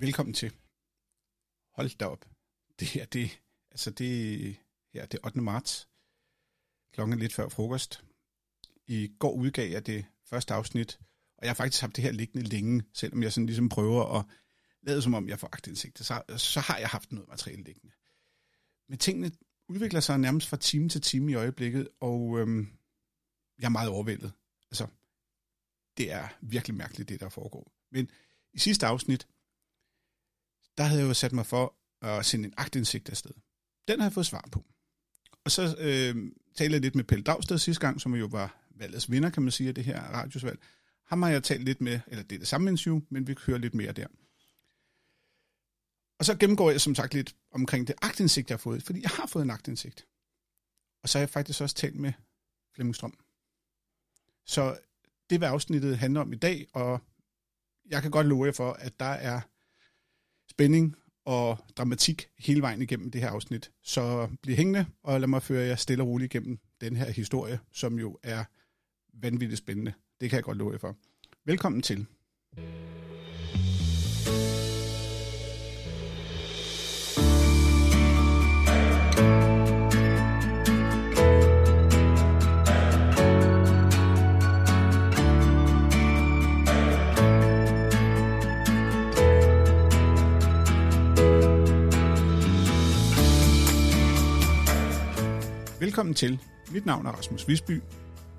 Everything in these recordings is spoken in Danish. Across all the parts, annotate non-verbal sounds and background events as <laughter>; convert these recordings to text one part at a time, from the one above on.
Velkommen til. Hold da op. Det her, det, altså det, her, det er 8. marts. Klokken lidt før frokost. I går udgav jeg det første afsnit, og jeg har faktisk haft det her liggende længe, selvom jeg sådan ligesom prøver at lade som om, jeg får agtindsigt. Så, så har jeg haft noget materiale liggende. Men tingene udvikler sig nærmest fra time til time i øjeblikket, og øhm, jeg er meget overvældet. Altså, det er virkelig mærkeligt, det der foregår. Men i sidste afsnit, der havde jeg jo sat mig for at sende en agtindsigt afsted. Den har jeg fået svar på. Og så øh, talte jeg lidt med Pelle Dagsted sidste gang, som jo var valgets vinder, kan man sige, af det her radiosvalg. Ham har jeg talt lidt med, eller det er det samme interview, men vi kører lidt mere der. Og så gennemgår jeg som sagt lidt omkring det agtindsigt, jeg har fået, fordi jeg har fået en agtindsigt. Og så har jeg faktisk også talt med Flemming Strøm. Så det hvad afsnittet handler om i dag, og jeg kan godt love jer for, at der er spænding og dramatik hele vejen igennem det her afsnit. Så bliv hængende, og lad mig føre jer stille og roligt igennem den her historie, som jo er vanvittigt spændende. Det kan jeg godt love jer for. Velkommen til. Velkommen til. Mit navn er Rasmus Visby.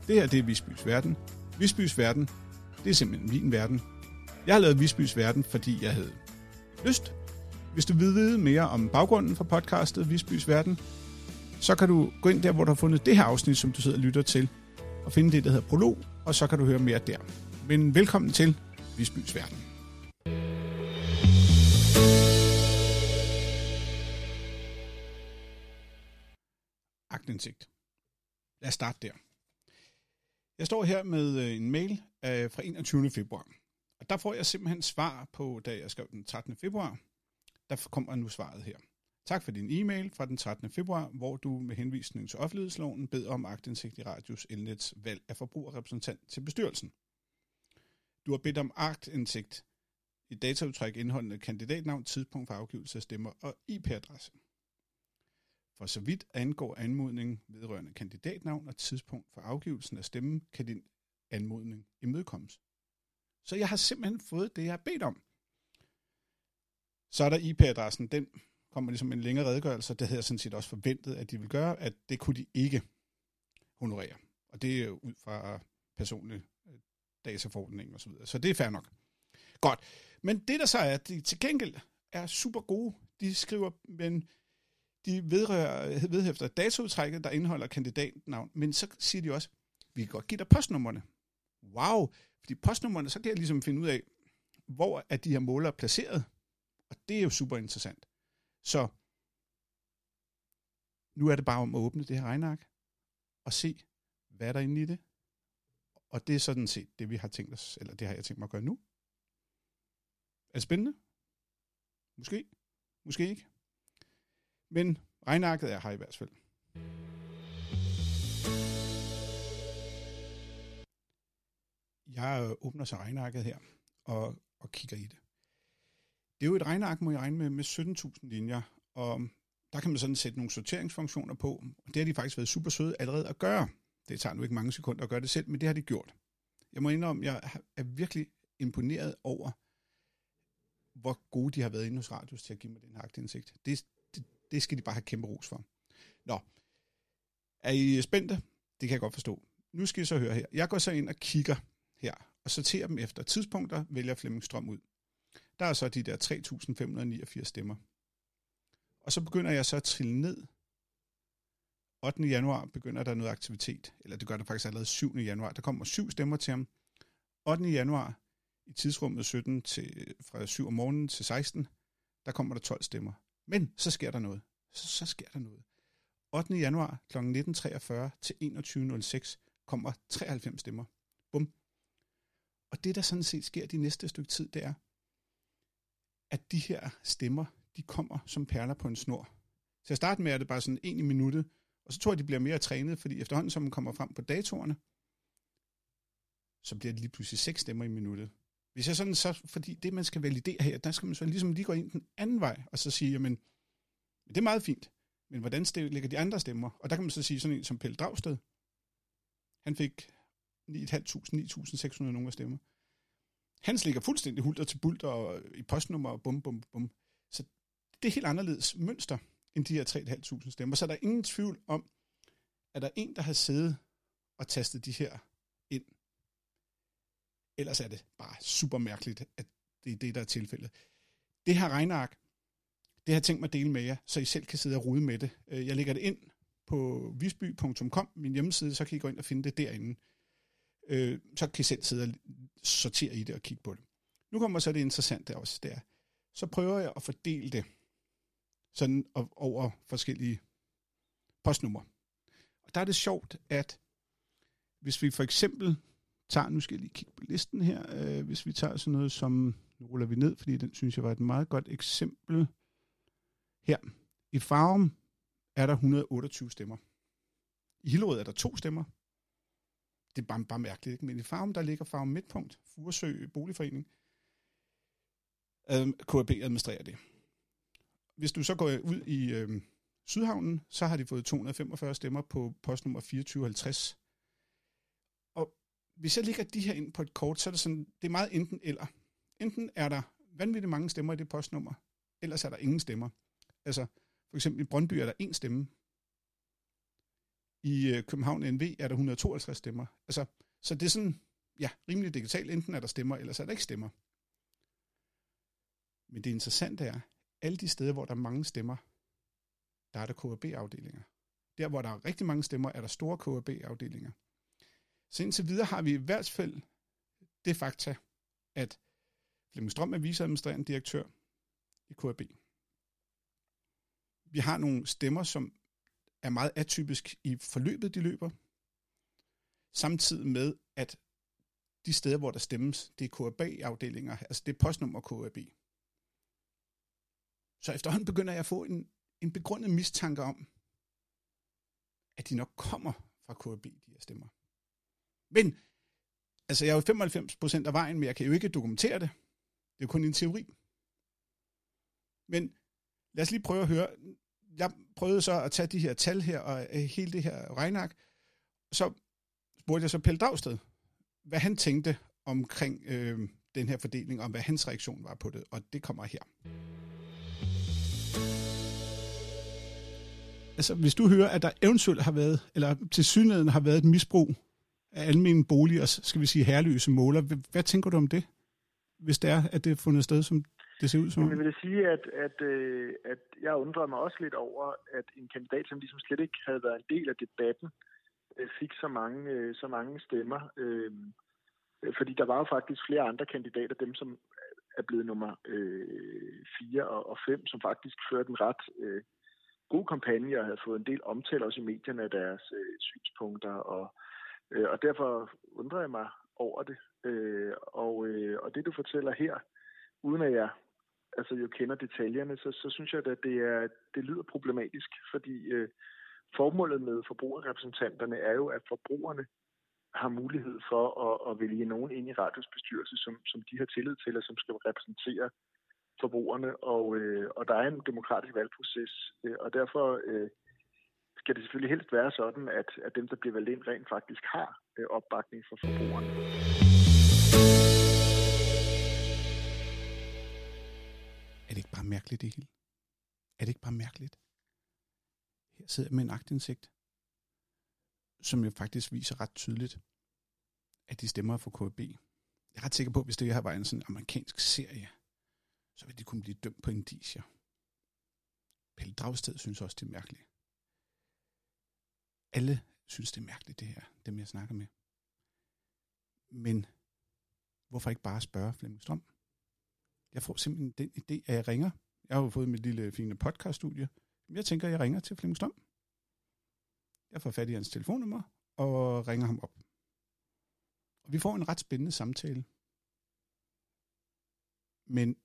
Det her det er Visbys Verden. Visbys Verden, det er simpelthen min verden. Jeg har lavet Visbys Verden, fordi jeg havde lyst. Hvis du vil vide mere om baggrunden for podcastet Visbys Verden, så kan du gå ind der, hvor du har fundet det her afsnit, som du sidder og lytter til, og finde det, der hedder Prolog, og så kan du høre mere der. Men velkommen til Visbys Verden. Agtindsigt. Lad os starte der. Jeg står her med øh, en mail øh, fra 21. februar. Og der får jeg simpelthen svar på, da jeg skrev den 13. februar. Der kommer nu svaret her. Tak for din e-mail fra den 13. februar, hvor du med henvisning til offentlighedsloven bed om agtindsigt i Radius Elnets valg af forbrugerrepræsentant til bestyrelsen. Du har bedt om agtindsigt i dataudtræk indeholdende kandidatnavn, tidspunkt for afgivelse af stemmer og IP-adresse. For så vidt angår anmodningen vedrørende kandidatnavn og tidspunkt for afgivelsen af stemmen, kan din anmodning imødekommes. Så jeg har simpelthen fået det, jeg har bedt om. Så er der IP-adressen, den kommer ligesom en længere redegørelse, det havde jeg sådan set også forventet, at de ville gøre, at det kunne de ikke honorere. Og det er ud fra personlig øh, dataforordning og så videre. Så det er fair nok. Godt. Men det der så er, at de til gengæld er super gode. De skriver, men de vedrører, vedhæfter dataudtrækket, der indeholder kandidatnavn, men så siger de også, vi kan godt give dig postnummerne. Wow, fordi postnummerne, så kan jeg ligesom finde ud af, hvor er de her målere placeret, og det er jo super interessant. Så nu er det bare om at åbne det her regnark og se, hvad er der inde i det. Og det er sådan set det, vi har tænkt os, eller det har jeg tænkt mig at gøre nu. Er det spændende? Måske. Måske ikke. Men regnarket er her i hvert fald. Jeg åbner så regnarket her og, og kigger i det. Det er jo et regnark, må jeg regne med, med 17.000 linjer, og der kan man sådan sætte nogle sorteringsfunktioner på, og det har de faktisk været super søde allerede at gøre. Det tager nu ikke mange sekunder at gøre det selv, men det har de gjort. Jeg må indrømme, jeg er virkelig imponeret over, hvor gode de har været inde hos Radius til at give mig den her aktindsigt. Det, det skal de bare have kæmpe ros for. Nå, er I spændte? Det kan jeg godt forstå. Nu skal I så høre her. Jeg går så ind og kigger her, og sorterer dem efter tidspunkter, vælger Flemming Strøm ud. Der er så de der 3.589 stemmer. Og så begynder jeg så at trille ned. 8. januar begynder der noget aktivitet, eller det gør der faktisk allerede 7. januar. Der kommer syv stemmer til ham. 8. januar i tidsrummet 17 til, fra 7 om morgenen til 16, der kommer der 12 stemmer. Men så sker der noget. Så, så sker der noget. 8. januar kl. 19.43 til 21.06 kommer 93 stemmer. Bum. Og det, der sådan set sker de næste stykke tid, det er, at de her stemmer, de kommer som perler på en snor. Til at starte med er det bare sådan en i minuttet, og så tror jeg, de bliver mere trænet, fordi efterhånden, som man kommer frem på datorerne, så bliver det lige pludselig seks stemmer i minuttet. Hvis jeg sådan så, fordi det, man skal validere her, der skal man så ligesom lige gå ind den anden vej, og så sige, jamen, det er meget fint, men hvordan ligger de andre stemmer? Og der kan man så sige sådan en som Pelle Dragsted. Han fik 9.500, 9.600 nogle af stemmer. Hans ligger fuldstændig hulter til bulter og øh, i postnummer og bum, bum, bum. Så det er helt anderledes mønster end de her 3.500 stemmer. Så er der ingen tvivl om, at der er en, der har siddet og tastet de her. Ellers er det bare super mærkeligt, at det er det, der er tilfældet. Det her regneark, det har jeg tænkt mig at dele med jer, så I selv kan sidde og rode med det. Øh, jeg lægger det ind på visby.com, min hjemmeside, så kan I gå ind og finde det derinde. Øh, så kan I selv sidde og sortere i det og kigge på det. Nu kommer så det interessante også, der. Så prøver jeg at fordele det sådan over forskellige postnumre. Og der er det sjovt, at hvis vi for eksempel tager, nu skal jeg lige kigge på listen her, øh, hvis vi tager sådan noget som, nu ruller vi ned, fordi den synes jeg var et meget godt eksempel. Her, i Farum er der 128 stemmer. I Hillerød er der to stemmer. Det er bare, bare mærkeligt, ikke? men i Farum, der ligger Farum Midtpunkt, Furesø Boligforening. KAB administrerer det. Hvis du så går ud i øh, Sydhavnen, så har de fået 245 stemmer på postnummer 2450. Hvis jeg lægger de her ind på et kort, så er det sådan, det er meget enten eller. Enten er der vanvittigt mange stemmer i det postnummer, ellers er der ingen stemmer. Altså, for eksempel i Brøndby er der én stemme. I øh, København NV er der 152 stemmer. Altså, så det er sådan, ja, rimelig digitalt. Enten er der stemmer, ellers er der ikke stemmer. Men det interessante er, alle de steder, hvor der er mange stemmer, der er der KAB-afdelinger. Der, hvor der er rigtig mange stemmer, er der store KAB-afdelinger. Så indtil videre har vi i hvert fald det fakta, at Flemming Strøm er viceadministrerende direktør i KAB. Vi har nogle stemmer, som er meget atypisk i forløbet, de løber, samtidig med, at de steder, hvor der stemmes, det er KAB-afdelinger, altså det er postnummer KAB. Så efterhånden begynder jeg at få en, en begrundet mistanke om, at de nok kommer fra KAB, de her stemmer. Men, altså jeg er jo 95 procent af vejen, men jeg kan jo ikke dokumentere det. Det er jo kun en teori. Men lad os lige prøve at høre. Jeg prøvede så at tage de her tal her, og øh, hele det her regnark. Så spurgte jeg så Pelle Dragsted, hvad han tænkte omkring øh, den her fordeling, og hvad hans reaktion var på det, og det kommer her. Altså, hvis du hører, at der eventuelt har været, eller til synligheden har været et misbrug af almindelige boliger, skal vi sige herløse måler, hvad tænker du om det, hvis det er, at det er fundet sted, som det ser ud som? Jeg vil sige, at, at, øh, at jeg undrer mig også lidt over, at en kandidat, som ligesom slet ikke havde været en del af debatten, øh, fik så mange, øh, så mange stemmer. Øh, fordi der var jo faktisk flere andre kandidater, dem som er blevet nummer øh, 4 og 5, som faktisk førte en ret øh, god kampagne og havde fået en del omtale også i medierne af deres øh, synspunkter. Og, øh, og derfor undrer jeg mig over det. Øh, og, øh, og det du fortæller her, uden at jeg altså, jo kender detaljerne, så, så synes jeg, at det, er, det lyder problematisk, fordi øh, formålet med forbrugerrepræsentanterne er jo, at forbrugerne har mulighed for at, at vælge nogen ind i radios bestyrelse, som, som de har tillid til, og som skal repræsentere forbrugerne, og, øh, og der er en demokratisk valgproces, øh, og derfor øh, skal det selvfølgelig helst være sådan, at, at dem, der bliver valgt ind, rent faktisk har øh, opbakning fra forbrugerne. Er det ikke bare mærkeligt, det hele? Er det ikke bare mærkeligt? Her sidder jeg med en agtindsigt, som jo faktisk viser ret tydeligt, at de stemmer for KB. Jeg er ret sikker på, at hvis det her var en sådan amerikansk serie, så ville de kunne blive dømt på indicier. Pelle Dragsted synes også, det er mærkeligt. Alle synes, det er mærkeligt, det her, dem jeg snakker med. Men hvorfor ikke bare spørge Flemming Strøm? Jeg får simpelthen den idé, at jeg ringer. Jeg har jo fået mit lille fine podcaststudie. Jeg tænker, at jeg ringer til Flemming Strøm. Jeg får fat i hans telefonnummer og ringer ham op. Og vi får en ret spændende samtale. Men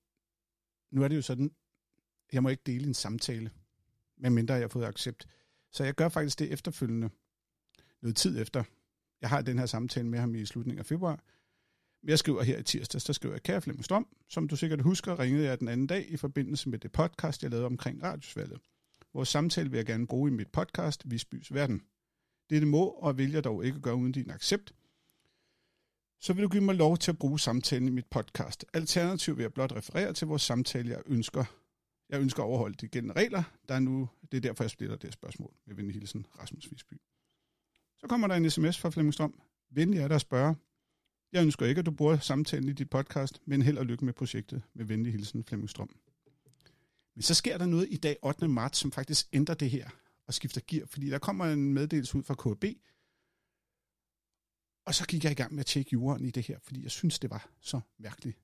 nu er det jo sådan, jeg må ikke dele en samtale, medmindre jeg har fået accept. Så jeg gør faktisk det efterfølgende, noget tid efter. Jeg har den her samtale med ham i slutningen af februar, Jeg skriver her i tirsdags, der skriver jeg, kære Flemming Strøm, som du sikkert husker, ringede jeg den anden dag i forbindelse med det podcast, jeg lavede omkring radiosvalget. Vores samtale vil jeg gerne bruge i mit podcast, Visbys Verden. Dette må og vil jeg dog ikke gøre uden din accept. Så vil du give mig lov til at bruge samtalen i mit podcast. Alternativt vil jeg blot referere til vores samtale, jeg ønsker. Jeg ønsker at overholde de gældende regler. Der er nu, det er derfor, jeg splitter det spørgsmål med venlig hilsen Rasmus Visby. Så kommer der en sms fra Flemming Strøm. Venlig er der at spørge. Jeg ønsker ikke, at du bruger samtalen i dit podcast, men held og lykke med projektet. Med venlig hilsen Flemming Strøm. Men så sker der noget i dag 8. marts, som faktisk ændrer det her og skifter gear, fordi der kommer en meddelelse ud fra KB, og så gik jeg i gang med at tjekke jorden i det her, fordi jeg synes, det var så mærkeligt,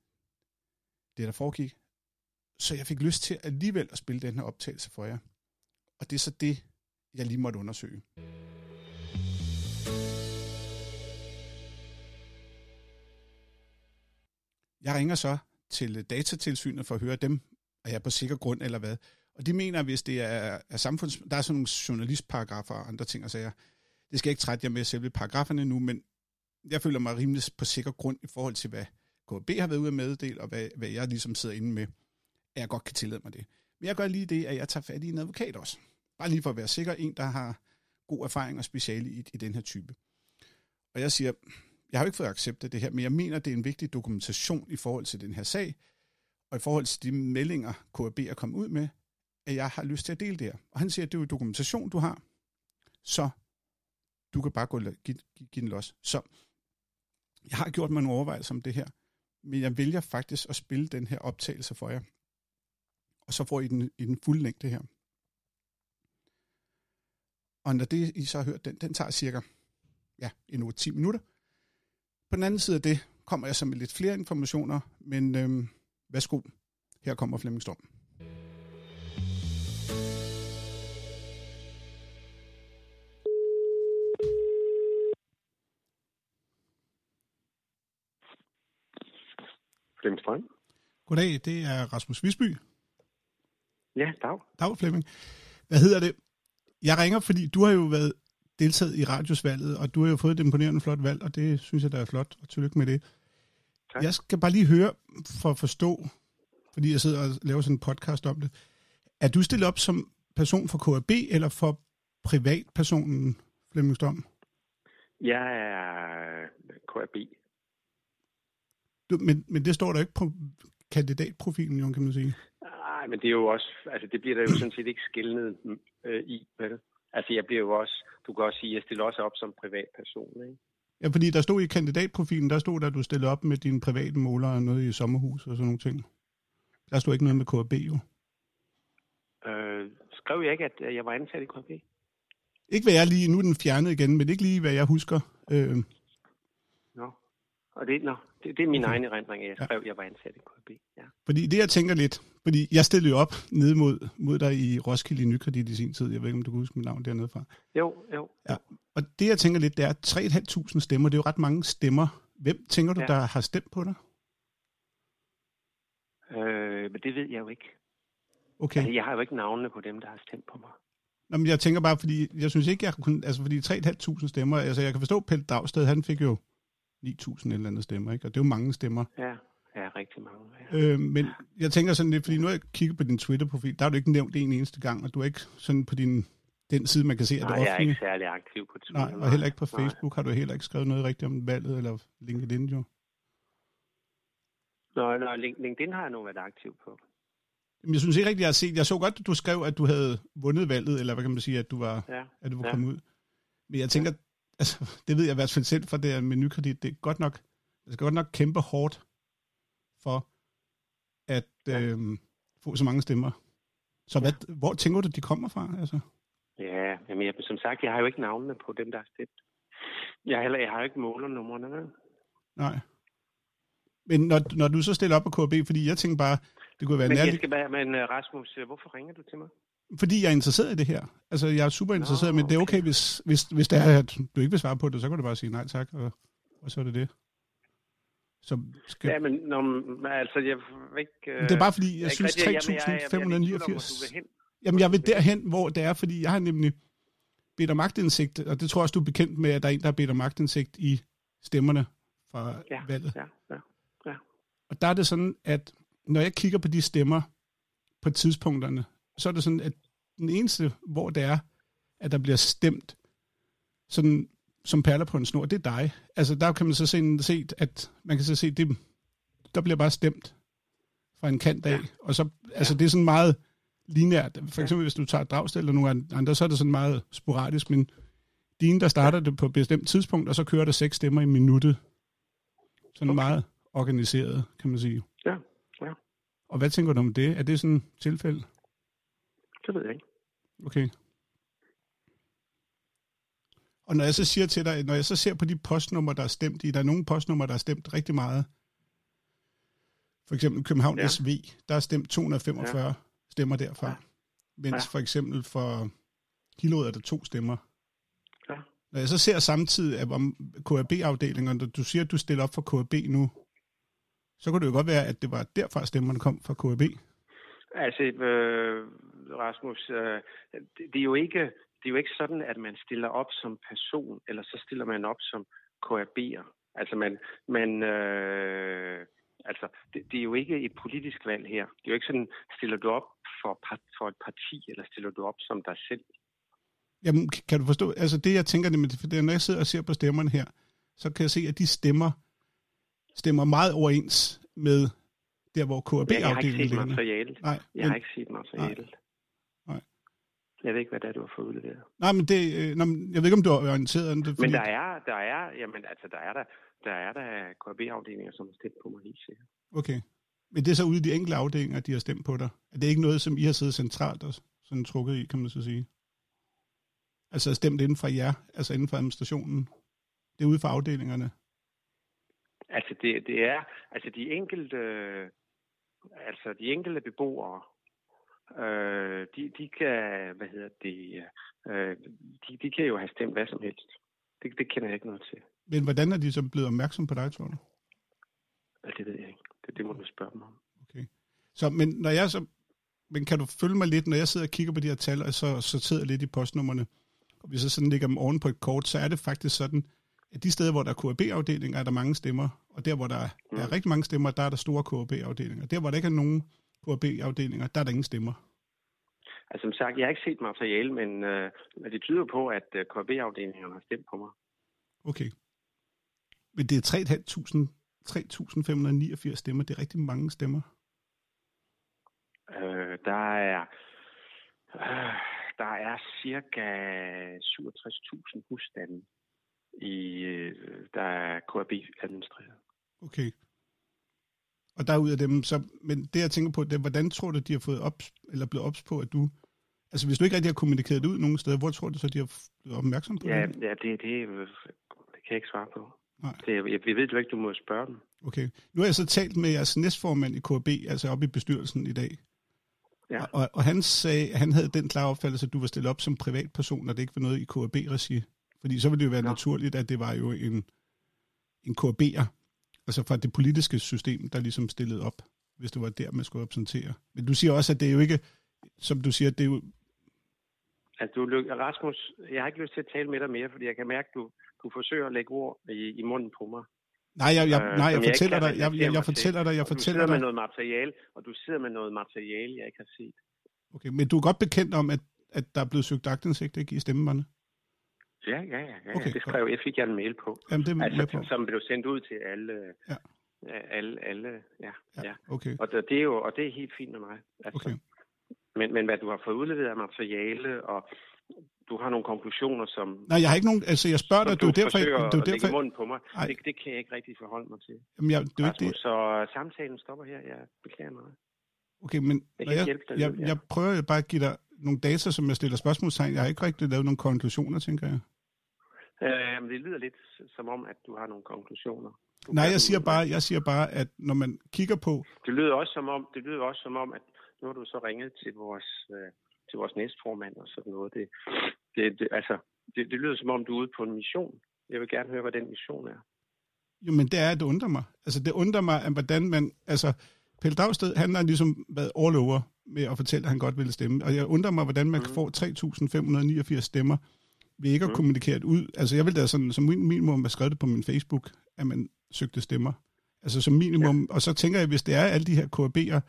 det der foregik. Så jeg fik lyst til alligevel at spille den her optagelse for jer. Og det er så det, jeg lige måtte undersøge. Jeg ringer så til datatilsynet for at høre dem, er jeg på sikker grund eller hvad. Og de mener, hvis det er, er samfunds... Der er sådan nogle journalistparagrafer og andre ting og sager. Det skal jeg ikke trætte jer med selve paragraferne nu, men jeg føler mig rimelig på sikker grund i forhold til, hvad KB har været ude at meddele, og hvad, hvad jeg ligesom sidder inde med, at jeg godt kan tillade mig det. Men jeg gør lige det, at jeg tager fat i en advokat også. Bare lige for at være sikker, en, der har god erfaring og speciale i, i den her type. Og jeg siger, jeg har jo ikke fået acceptet det her, men jeg mener, det er en vigtig dokumentation i forhold til den her sag, og i forhold til de meldinger, KAB er kommet ud med, at jeg har lyst til at dele det her. Og han siger, at det er jo dokumentation, du har, så du kan bare gå og give, give, give den los. Så jeg har gjort mig nogle overvejelser om det her, men jeg vælger faktisk at spille den her optagelse for jer. Og så får I den i den fulde længde her. Og når det, I så har hørt den, den tager cirka ja, en 8-10 minutter. På den anden side af det kommer jeg så med lidt flere informationer, men øhm, værsgo, her kommer Flemming Storm. Flemming Strøm. Goddag, det er Rasmus Visby. Ja, dag. Dag, Flemming. Hvad hedder det? Jeg ringer, fordi du har jo været deltaget i radiosvalget, og du har jo fået et imponerende flot valg, og det synes jeg, der er flot, og tillykke med det. Tak. Jeg skal bare lige høre, for at forstå, fordi jeg sidder og laver sådan en podcast om det. Er du stillet op som person for KAB, eller for privatpersonen Flemming Storm? Jeg er KAB. Du, men, men det står der ikke på kandidatprofilen, jo, kan man sige. Nej, men det er jo også, altså det bliver der jo sådan set ikke skældnet øh, i, vel? Altså jeg bliver jo også, du kan også sige, jeg stiller også op som privatperson, ikke? Ja, fordi der stod i kandidatprofilen, der stod der, at du stillede op med dine private måler og noget i sommerhus og sådan nogle ting. Der stod ikke noget med KAB, jo. Øh, skrev jeg ikke, at jeg var ansat i KAB? Ikke hvad jeg lige, nu er den fjernet igen, men ikke lige hvad jeg husker. Øh. Og det, nå, det, det er min Okay. egen erindring, at jeg skrev, at jeg var ansat i KAB. Ja. fordi det jeg tænker lidt, fordi jeg stillede jo op nede mod, mod dig i Roskilde i Nykredit i sin tid. Jeg ved ikke, om du kan huske mit navn dernede fra. Jo, jo. Ja. Og det jeg tænker lidt, det er 3.500 stemmer. Det er jo ret mange stemmer. Hvem tænker du, Ja. der har stemt på dig? Øh, men det ved jeg jo ikke. Okay. Altså, jeg har jo ikke navnene på dem, der har stemt på mig. Nå, men jeg tænker bare, fordi jeg synes ikke, jeg kunne, altså fordi 3.500 stemmer, altså jeg kan forstå, Pelle Dragsted, han fik jo 9.000 eller andet stemmer, ikke? Og det er jo mange stemmer. Ja, ja rigtig mange. Ja. Øh, men jeg tænker sådan lidt, fordi nu har jeg kigget på din Twitter-profil, der har du ikke nævnt det en eneste gang, og du er ikke sådan på din, den side, man kan se, at Nej, det jeg er offentlige. ikke særlig aktiv på Twitter. Nej, og heller ikke på Nej. Facebook har du heller ikke skrevet noget rigtigt om valget, eller LinkedIn jo. Nå, nå, Link- LinkedIn har jeg nu været aktiv på. Men jeg synes ikke rigtigt, jeg har set, jeg så godt, at du skrev, at du havde vundet valget, eller hvad kan man sige, at du var, Ja. at du var Ja. kommet ud. Men jeg tænker, altså, <laughs> det ved jeg i hvert fald selv fra det her med nykredit, det er godt nok, det skal godt nok kæmpe hårdt for at Ja. øhm, få så mange stemmer. Så hvad, hvor tænker du, de kommer fra? Altså? Ja, jamen jeg, som sagt, jeg har jo ikke navnene på dem, der har stemt. Jeg heller, jeg har jo ikke målernumrene. Nej. Men når, når du så stiller op på KB, fordi jeg tænker bare, det kunne være Men, jeg nærligt, skal bare, men øh, Rasmus, øh, hvorfor ringer du til mig? Fordi jeg er interesseret i det her. Altså, jeg er super interesseret, Nå, men det er okay, okay. hvis, hvis, hvis det er, at du ikke vil svare på det, så kan du bare sige nej tak, og, og så er det det. Så skal, Ja, men nå, men, altså, jeg vil ikke... Øh, det er bare fordi, jeg synes jamen, jeg- hvor 3.589... du vil hen. Jamen, jeg vil derhen, hvor det er, fordi jeg har nemlig bedt om magtindsigt, og det tror jeg også, du er bekendt med, at der er en, der har bedt om magtindsigt i stemmerne fra Ja, valget. ja, ja. ja. Og der er det sådan, at når jeg kigger på de stemmer på tidspunkterne, så er det sådan, at den eneste, hvor det er, at der bliver stemt sådan som perler på en snor, det er dig. Altså der kan man så se, se at man kan så se, det, der bliver bare stemt fra en kant af. Ja. Og så, altså det er sådan meget lineært. For eksempel ja. hvis du tager Dragsted eller nogle andre, så er det sådan meget sporadisk, men dine, der starter ja. det på et bestemt tidspunkt, og så kører der seks stemmer i minuttet. Sådan okay. meget organiseret, kan man sige. Ja, ja. Og hvad tænker du om det? Er det sådan et tilfælde? Det ved jeg ikke. Okay. Og når jeg så siger til dig, når jeg så ser på de postnumre, der er stemt i, der er nogle postnumre, der er stemt rigtig meget. For eksempel København ja. SV, der er stemt 245 ja. stemmer derfra. Ja. Mens ja. for eksempel for Hillerød er der to stemmer. Ja. Når jeg så ser samtidig at om KAB-afdelingerne, du siger, at du stiller op for KAB nu, så kunne det jo godt være, at det var derfra stemmerne kom fra KAB. Altså, øh, Rasmus, øh, det, er jo ikke det er jo ikke sådan, at man stiller op som person, eller så stiller man op som KAB'er. Altså, man, man, øh, altså det, det er jo ikke et politisk valg her. Det er jo ikke sådan, stiller du op for, for et parti, eller stiller du op som dig selv? Jamen, kan du forstå? Altså, det jeg tænker, det, for det, når jeg sidder og ser på stemmerne her, så kan jeg se, at de stemmer stemmer meget overens med der, hvor KAB-afdelingen ligger. Jeg har ikke set materialet. Nej, jeg men, har ikke set materialet. Nej. Jeg ved ikke, hvad det er, du har fået udleveret. Nej, men det, øh, jeg ved ikke, om du har orienteret det. Fordi... Men der er, der er, jamen, altså, der er der, der er der KB-afdelinger, som har stemt på mig helt sikkert. Okay. Men det er så ude i de enkelte afdelinger, de har stemt på dig? Er det ikke noget, som I har siddet centralt og sådan trukket i, kan man så sige? Altså stemt inden for jer, altså inden for administrationen? Det er ude for afdelingerne? Altså det, det er, altså de enkelte, altså de enkelte beboere, øh, de, de kan, hvad hedder det, øh, de, de kan jo have stemt hvad som helst. Det, det kender jeg ikke noget til. Men hvordan er de så blevet opmærksom på dig, tror du? Ja, det ved jeg ikke. Det, det må du spørge mig om. Okay. Så, men når jeg så, men kan du følge mig lidt, når jeg sidder og kigger på de her tal, og så sorterer lidt i postnummerne, og hvis jeg sådan lægger dem oven på et kort, så er det faktisk sådan, at de steder, hvor der er KAB-afdelinger, er der mange stemmer, og der, hvor der mm. er rigtig mange stemmer, der er der store KAB-afdelinger. Der, hvor der ikke er nogen KAB-afdelinger, der er der ingen stemmer. Altså som sagt, jeg har ikke set materiale, men øh, det tyder på, at øh, KAB-afdelingerne har stemt på mig. Okay. Men det er 3.589 stemmer. Det er rigtig mange stemmer. Øh, der er øh, der er cirka 67.000 husstande i øh, der er KAB administreret. Okay. Og der ud af dem, så, men det jeg tænker på, det er, hvordan tror du, de har fået op, eller blevet ops på, at du, altså hvis du ikke rigtig har kommunikeret det ud nogen steder, hvor tror du så, de har blevet opmærksom på ja, det? Ja, det, det, det kan jeg ikke svare på. Nej. Det, jeg, jeg ved du ikke, du må spørge dem. Okay. Nu har jeg så talt med jeres næstformand i KB, altså oppe i bestyrelsen i dag. Ja. Og, og han sagde, han havde den klare opfattelse, at du var stillet op som privatperson, og det ikke var noget i KAB-regi. Fordi så ville det jo være ja. naturligt, at det var jo en, en KAB'er, altså fra det politiske system, der ligesom stillede op, hvis det var der, man skulle repræsentere. Men du siger også, at det er jo ikke, som du siger, det er jo... Altså, du, Rasmus, jeg har ikke lyst til at tale med dig mere, fordi jeg kan mærke, at du, du forsøger at lægge ord i, i munden på mig. Nej, jeg, jeg, øh, nej, jeg, jeg fortæller dig, jeg, jeg, jeg fortæller dig, jeg fortæller dig. Du sidder med noget materiale, og du sidder med noget materiale, jeg ikke har set. Okay, men du er godt bekendt om, at, at der er blevet søgt agtindsigt ikke, i stemmerne? Ja, ja, ja. ja. Okay, det skrev jeg, fik jeg en mail på. Jamen, det er altså, på. Som blev sendt ud til alle, ja. alle, alle ja, ja, ja. Okay. Og det, det, er jo, og det er helt fint med mig. Altså. Okay. Men, men hvad du har fået udleveret af materiale, og du har nogle konklusioner, som... Nej, jeg har ikke nogen... Altså, jeg spørger dig, du, du er derfor... Du er derfor... munden på mig. Det, det kan jeg ikke rigtig forholde mig til. Jamen, jeg, det er ikke det. Så samtalen stopper her. Jeg beklager mig. Okay, men jeg, jeg, dig, jeg, jeg prøver bare at give dig nogle data, som jeg stiller spørgsmålstegn. Jeg har ikke rigtig lavet nogle konklusioner, tænker jeg. Øh, det lyder lidt som om, at du har nogle konklusioner. Du Nej, jeg siger, bare, jeg siger bare, at når man kigger på... Det lyder også som om, det lyder også som om at nu har du så ringet til vores, øh, til vores næstformand og sådan noget. Det, det, det, altså, det, det lyder som om, du er ude på en mission. Jeg vil gerne høre, hvad den mission er. Jo, men det er, at det undrer mig. Altså, det undrer mig, at hvordan man... Altså, Pelle Dragsted, han har ligesom været all over med at fortælle, at han godt ville stemme. Og jeg undrer mig, hvordan man mm. kan få 3.589 stemmer ved ikke at mm. kommunikere det ud. Altså, jeg vil da sådan, som minimum have skrevet det på min Facebook, at man søgte stemmer. Altså som minimum. Ja. Og så tænker jeg, hvis det er alle de her KAB'er,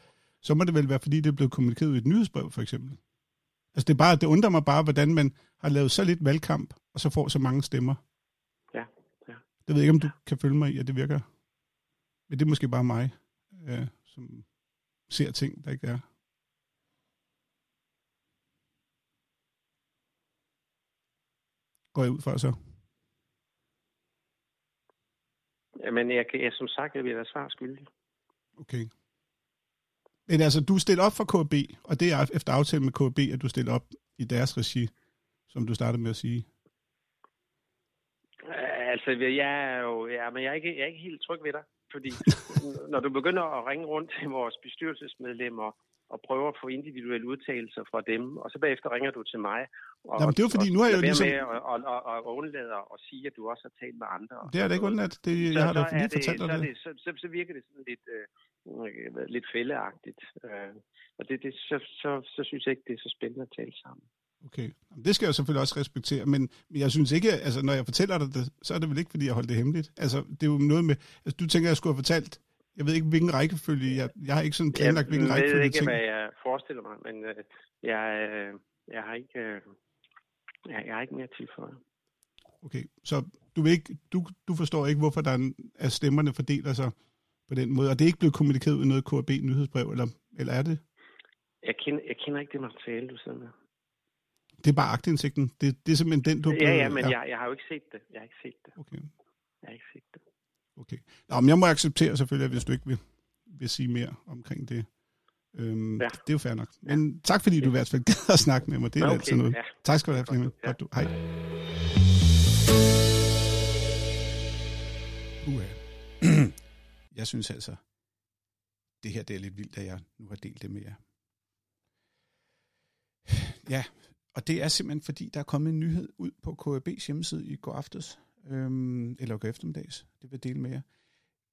så må det vel være, fordi det er blevet kommunikeret i et nyhedsbrev, for eksempel. Altså det, er bare, det undrer mig bare, hvordan man har lavet så lidt valgkamp, og så får så mange stemmer. Ja, ja. Det ved jeg ikke, om du kan følge mig i, at det virker. Men det er måske bare mig, øh, som ser ting, der ikke er. Går jeg ud fra så? Jamen, jeg, jeg, som sagt, jeg vil være svar skyldig. Okay. Men altså, du stiller op for KB, og det er efter aftale med KB, at du stiller op i deres regi, som du startede med at sige. Altså, jeg er jo ja, men jeg er, ikke, jeg er ikke helt tryg ved dig, fordi <laughs> når du begynder at ringe rundt til vores bestyrelsesmedlemmer og prøver at få individuelle udtalelser fra dem, og så bagefter ringer du til mig. Og, Jamen, det er jo fordi, nu har jeg jo ligesom... med og, og, og, og undlader at sige, at du også har talt med andre. Det er det ikke undladt. Det, så, jeg har da lige fortalt dig det. det så, så, så virker det sådan lidt, øh, lidt fældeagtigt. Øh, og det, det, så, så, så synes jeg ikke, det er så spændende at tale sammen. Okay, det skal jeg selvfølgelig også respektere, men jeg synes ikke, altså når jeg fortæller dig det, så er det vel ikke, fordi jeg holder det hemmeligt. Altså, det er jo noget med, altså du tænker, jeg skulle have fortalt jeg ved ikke, hvilken rækkefølge. Jeg, jeg har ikke sådan planlagt, hvilken rækkefølge. Jeg ved ikke, ting. hvad jeg forestiller mig, men øh, jeg, øh, jeg, har ikke, øh, jeg, jeg har ikke mere tilføjet. Okay, så du, vil ikke, du, du forstår ikke, hvorfor der er, at stemmerne fordeler sig på den måde, og det er ikke blevet kommunikeret i noget KAB-nyhedsbrev, eller, eller er det? Jeg kender, jeg kender ikke det materiale, du sidder med. Det er bare agtindsigten. Det, det er simpelthen den, du... Ja, ja, men ja. Jeg, jeg har jo ikke set det. Jeg har ikke set det. Okay. Jeg har ikke set det. Okay. Nå, men jeg må acceptere selvfølgelig, hvis du ikke vil, vil sige mere omkring det. Øhm, ja. Det er jo fair nok. Men ja. tak fordi du i hvert fald gad at snakke med mig. Det er okay. altid noget. Ja. Tak skal du have, Flemming. Ja. Du. Hej. Uh, <clears throat> jeg synes altså, det her det er lidt vildt, at jeg nu har delt det med jer. Ja, og det er simpelthen fordi, der er kommet en nyhed ud på KAB's hjemmeside i går aftes, øhm, eller går eftermiddags. Det vil jeg dele med jer.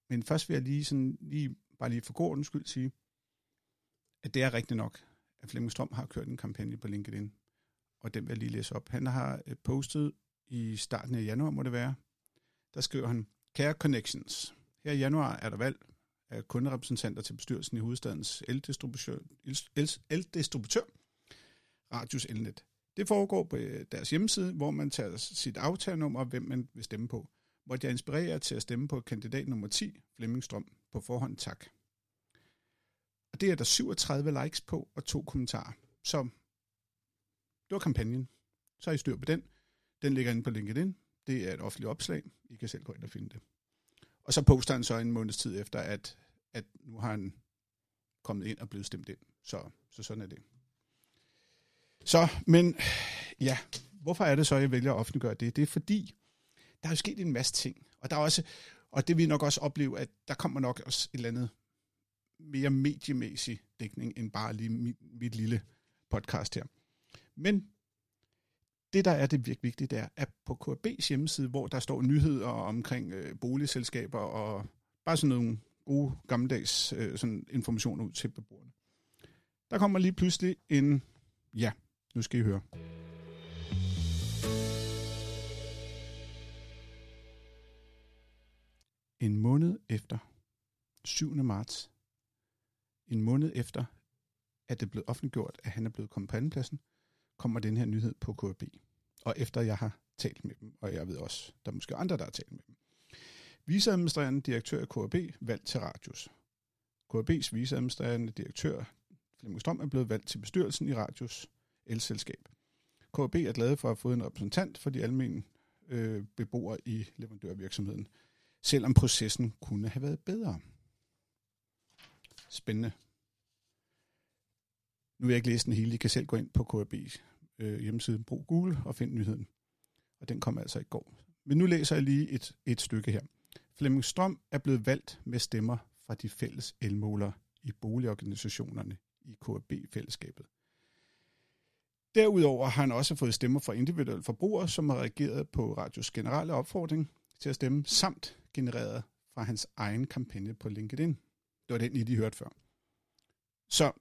Men først vil jeg lige, sådan, lige bare lige for god skyld sige, at det er rigtigt nok, at Flemming Strøm har kørt en kampagne på LinkedIn, og den vil jeg lige læse op. Han har øh, postet i starten af januar, må det være, der skriver han, Kære Connections, her i januar er der valg af kunderepræsentanter til bestyrelsen i hovedstadens eldistributør, eldistributør Radius Elnet. Det foregår på øh, deres hjemmeside, hvor man tager sit aftalenummer og hvem man vil stemme på. Hvor jeg inspirerer til at stemme på kandidat nummer 10, Flemming Strøm, på forhånd tak. Og det er der 37 likes på og to kommentarer. Så det var kampagnen. Så har I styr på den. Den ligger inde på LinkedIn. Det er et offentligt opslag. I kan selv gå ind og finde det. Og så poster han så en måneds tid efter, at, at nu har han kommet ind og blevet stemt ind. Så, så sådan er det. Så, men ja, hvorfor er det så, at jeg vælger at offentliggøre det? Det er fordi, der er jo sket en masse ting. Og der er også, og det vil nok også opleve, at der kommer nok også et eller andet mere mediemæssig dækning, end bare lige mit, mit lille podcast her. Men det, der er det virkelig vigtige, det er, at på KB's hjemmeside, hvor der står nyheder omkring øh, boligselskaber og bare sådan nogle gode gammeldags øh, sådan information ud til beboerne. Der kommer lige pludselig en, ja, nu skal I høre. En måned efter, 7. marts, en måned efter, at det er blevet offentliggjort, at han er blevet kommet på andenpladsen, kommer den her nyhed på KB. Og efter jeg har talt med dem, og jeg ved også, der er måske andre, der har talt med dem. Viceadministrerende direktør i KB valgt til Radius. KB's viceadministrerende direktør, Flemming Strøm, er blevet valgt til bestyrelsen i Radius elselskab. KB er glade for at have fået en repræsentant for de almindelige øh, beboere i leverandørvirksomheden, selvom processen kunne have været bedre. Spændende. Nu vil jeg ikke læse den hele. I kan selv gå ind på KAB's øh, hjemmeside, brug Google og find nyheden. Og den kom altså i går. Men nu læser jeg lige et, et stykke her. Flemming Strøm er blevet valgt med stemmer fra de fælles elmåler i boligorganisationerne i KAB-fællesskabet. Derudover har han også fået stemmer fra individuelle forbrugere, som har reageret på radios generelle opfordring til at stemme, samt genereret fra hans egen kampagne på LinkedIn. Det var den, I lige hørte før. Så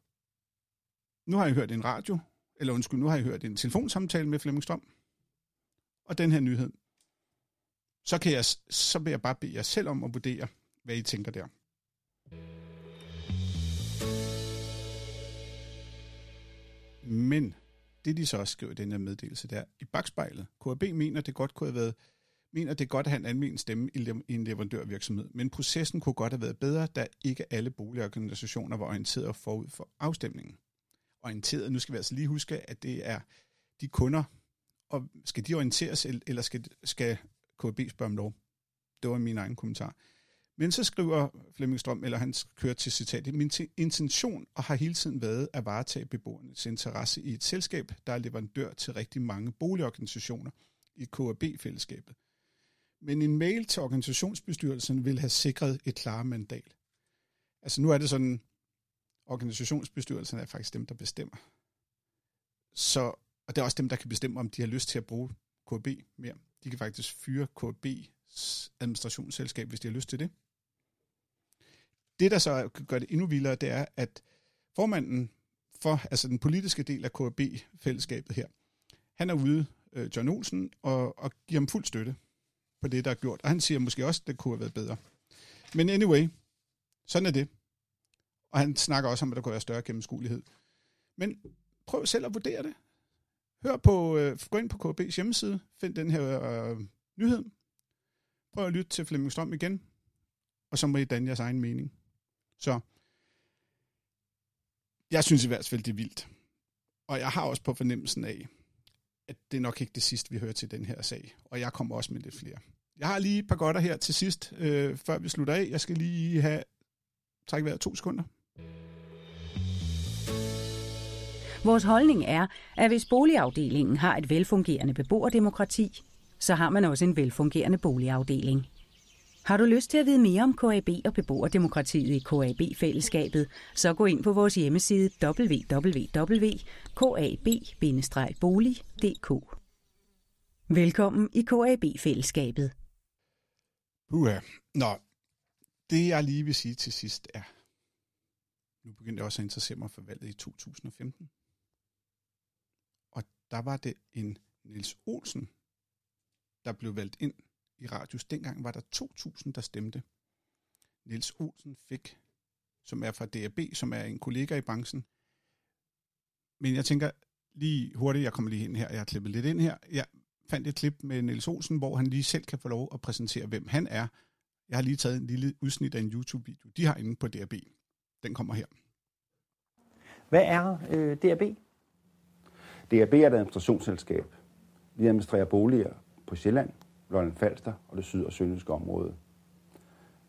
nu har I hørt en radio, eller undskyld, nu har I hørt en telefonsamtale med Flemming Strøm, og den her nyhed. så, kan jeg, så vil jeg bare bede jer selv om at vurdere, hvad I tænker der. Men det de så også skriver i den her meddelelse, der i bagspejlet, KAB mener, det godt kunne have været mener, det godt at have en stemme i en leverandørvirksomhed, men processen kunne godt have været bedre, da ikke alle boligorganisationer var orienteret forud for afstemningen. Orienteret, nu skal vi altså lige huske, at det er de kunder, og skal de orienteres, eller skal, skal KB spørge om lov? Det var min egen kommentar. Men så skriver Flemming Strøm, eller han kører til citatet, min intention og har hele tiden været at varetage beboernes interesse i et selskab, der er leverandør til rigtig mange boligorganisationer i KAB-fællesskabet. Men en mail til organisationsbestyrelsen vil have sikret et klare mandat. Altså nu er det sådan, organisationsbestyrelsen er faktisk dem, der bestemmer. Så, og det er også dem, der kan bestemme, om de har lyst til at bruge KB mere. De kan faktisk fyre KB's administrationsselskab, hvis de har lyst til det. Det, der så gør det endnu vildere, det er, at formanden for altså den politiske del af KB-fællesskabet her, han er ude, øh, John Olsen, og, og giver ham fuld støtte på det, der er gjort. Og han siger måske også, at det kunne have været bedre. Men anyway, sådan er det. Og han snakker også om, at der kunne være større gennemskuelighed. Men prøv selv at vurdere det. Hør på, øh, gå ind på KB's hjemmeside, find den her øh, nyhed. Prøv at lytte til Flemming Strøm igen, og så må I danne jeres egen mening. Så jeg synes i hvert fald, det er vildt. Og jeg har også på fornemmelsen af, at det er nok ikke det sidste, vi hører til den her sag. Og jeg kommer også med lidt flere. Jeg har lige et par godter her til sidst, øh, før vi slutter af. Jeg skal lige have træk vejret to sekunder. Vores holdning er, at hvis boligafdelingen har et velfungerende beboerdemokrati, så har man også en velfungerende boligafdeling. Har du lyst til at vide mere om KAB og beboerdemokratiet i KAB-fællesskabet, så gå ind på vores hjemmeside www.kab-bolig.dk. Velkommen i KAB-fællesskabet. Uha. Nå, det jeg lige vil sige til sidst er, nu begyndte jeg også at interessere mig for valget i 2015. Og der var det en Niels Olsen, der blev valgt ind i radius. Dengang var der 2.000, der stemte. Niels Olsen fik, som er fra DAB, som er en kollega i branchen. Men jeg tænker lige hurtigt, jeg kommer lige ind her, jeg har klippet lidt ind her. Jeg fandt et klip med Niels Olsen, hvor han lige selv kan få lov at præsentere, hvem han er. Jeg har lige taget en lille udsnit af en YouTube-video, de har inde på DAB. Den kommer her. Hvad er øh, DAB? DAB er et administrationsselskab. Vi administrerer boliger på Sjælland, Lolland Falster og det syd- og sønderjyske område.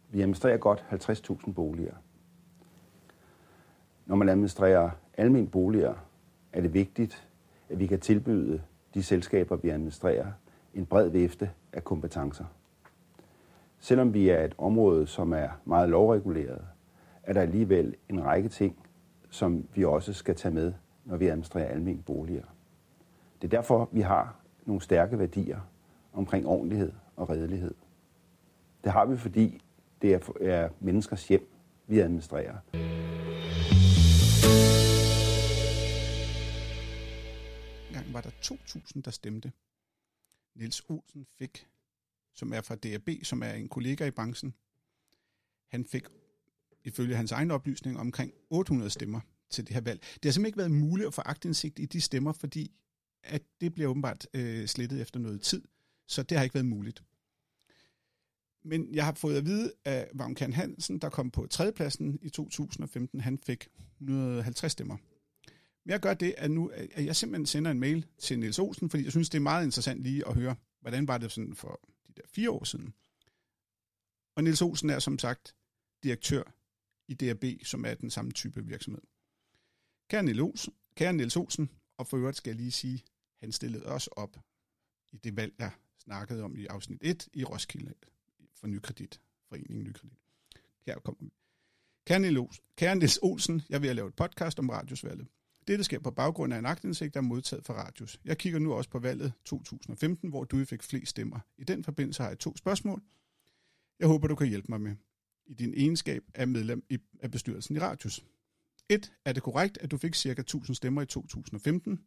Vi administrerer godt 50.000 boliger. Når man administrerer almen boliger, er det vigtigt, at vi kan tilbyde de selskaber, vi administrerer, en bred vifte af kompetencer. Selvom vi er et område, som er meget lovreguleret, er der alligevel en række ting, som vi også skal tage med, når vi administrerer almindelige boliger. Det er derfor, vi har nogle stærke værdier omkring ordentlighed og redelighed. Det har vi, fordi det er, er menneskers hjem, vi administrerer. Gang var der 2.000, der stemte. Niels Olsen fik, som er fra DRB, som er en kollega i branchen, han fik ifølge hans egen oplysning omkring 800 stemmer til det her valg. Det har simpelthen ikke været muligt at få agtindsigt i de stemmer, fordi at det bliver åbenbart øh, slettet efter noget tid. Så det har ikke været muligt. Men jeg har fået at vide at Vagn Hansen, der kom på tredjepladsen i 2015. Han fik 150 stemmer. Men jeg gør det, at nu at jeg simpelthen sender en mail til Niels Olsen, fordi jeg synes, det er meget interessant lige at høre, hvordan var det sådan for de der fire år siden. Og Niels Olsen er som sagt direktør i DRB, som er den samme type virksomhed. Kære Niels Olsen, kære Niels Olsen og for øvrigt skal jeg lige sige, han stillede også op i det valg, jeg snakkede om i afsnit 1 i Roskilde for Nykredit, Foreningen Nykredit. Her kommer vi. Kære Niels Olsen, jeg vil lave et podcast om radiosvalget. Dette sker på baggrund af en agtindsigt, der er modtaget fra Radius. Jeg kigger nu også på valget 2015, hvor du fik flest stemmer. I den forbindelse har jeg to spørgsmål. Jeg håber, du kan hjælpe mig med i din egenskab af medlem af bestyrelsen i Radius. 1. Er det korrekt, at du fik ca. 1000 stemmer i 2015?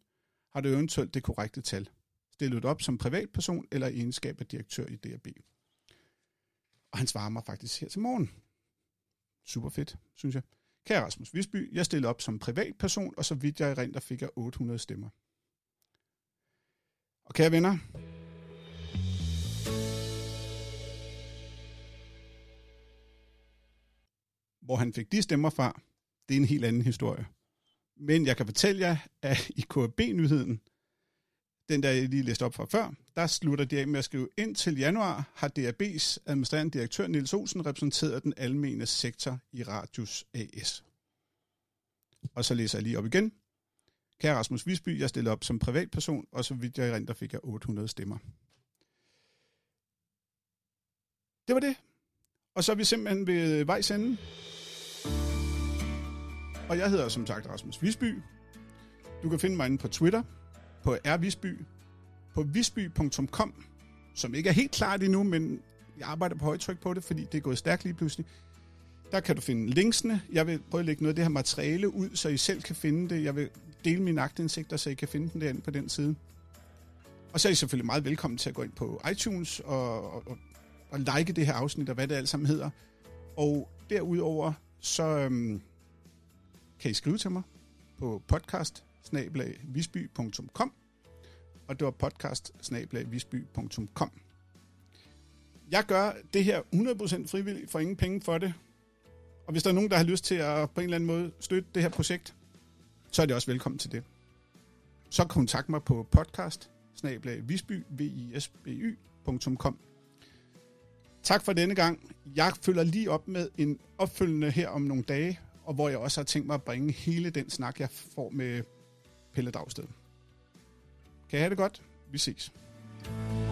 Har du eventuelt det korrekte tal? Stillet op som privatperson eller egenskab af direktør i DRB? Og han svarer mig faktisk her til morgen. Super fedt, synes jeg. Kære Rasmus Visby, jeg stillede op som privatperson, og så vidt jeg rent, der fik jeg 800 stemmer. Og kære venner, hvor han fik de stemmer fra, det er en helt anden historie. Men jeg kan fortælle jer, at i KB-nyheden, den der jeg lige læste op fra før, der slutter de af med at skrive, indtil januar har DAB's administrerende direktør Niels Olsen repræsenteret den almene sektor i Radius AS. Og så læser jeg lige op igen. Kære Rasmus Visby, jeg stiller op som privatperson, og så vidt jeg rent, der fik jeg 800 stemmer. Det var det. Og så er vi simpelthen ved vejs ende. Og jeg hedder som sagt Rasmus Visby. Du kan finde mig inde på Twitter, på rvisby, på visby.com, som ikke er helt klart endnu, men jeg arbejder på højtryk på det, fordi det er gået stærkt lige pludselig. Der kan du finde linksene. Jeg vil prøve at lægge noget af det her materiale ud, så I selv kan finde det. Jeg vil dele mine agtindsigter, så I kan finde den derinde på den side. Og så er I selvfølgelig meget velkommen til at gå ind på iTunes og, og, og like det her afsnit, og hvad det alt sammen hedder. Og derudover, så øhm, kan I skrive til mig på podcast og det var podcast Jeg gør det her 100% frivilligt for ingen penge for det. Og hvis der er nogen, der har lyst til at på en eller anden måde støtte det her projekt, så er det også velkommen til det. Så kontakt mig på podcast visby.com. Tak for denne gang. Jeg følger lige op med en opfølgende her om nogle dage, og hvor jeg også har tænkt mig at bringe hele den snak, jeg får med Pelle Dragsted. Kan I have det godt? Vi ses. thank you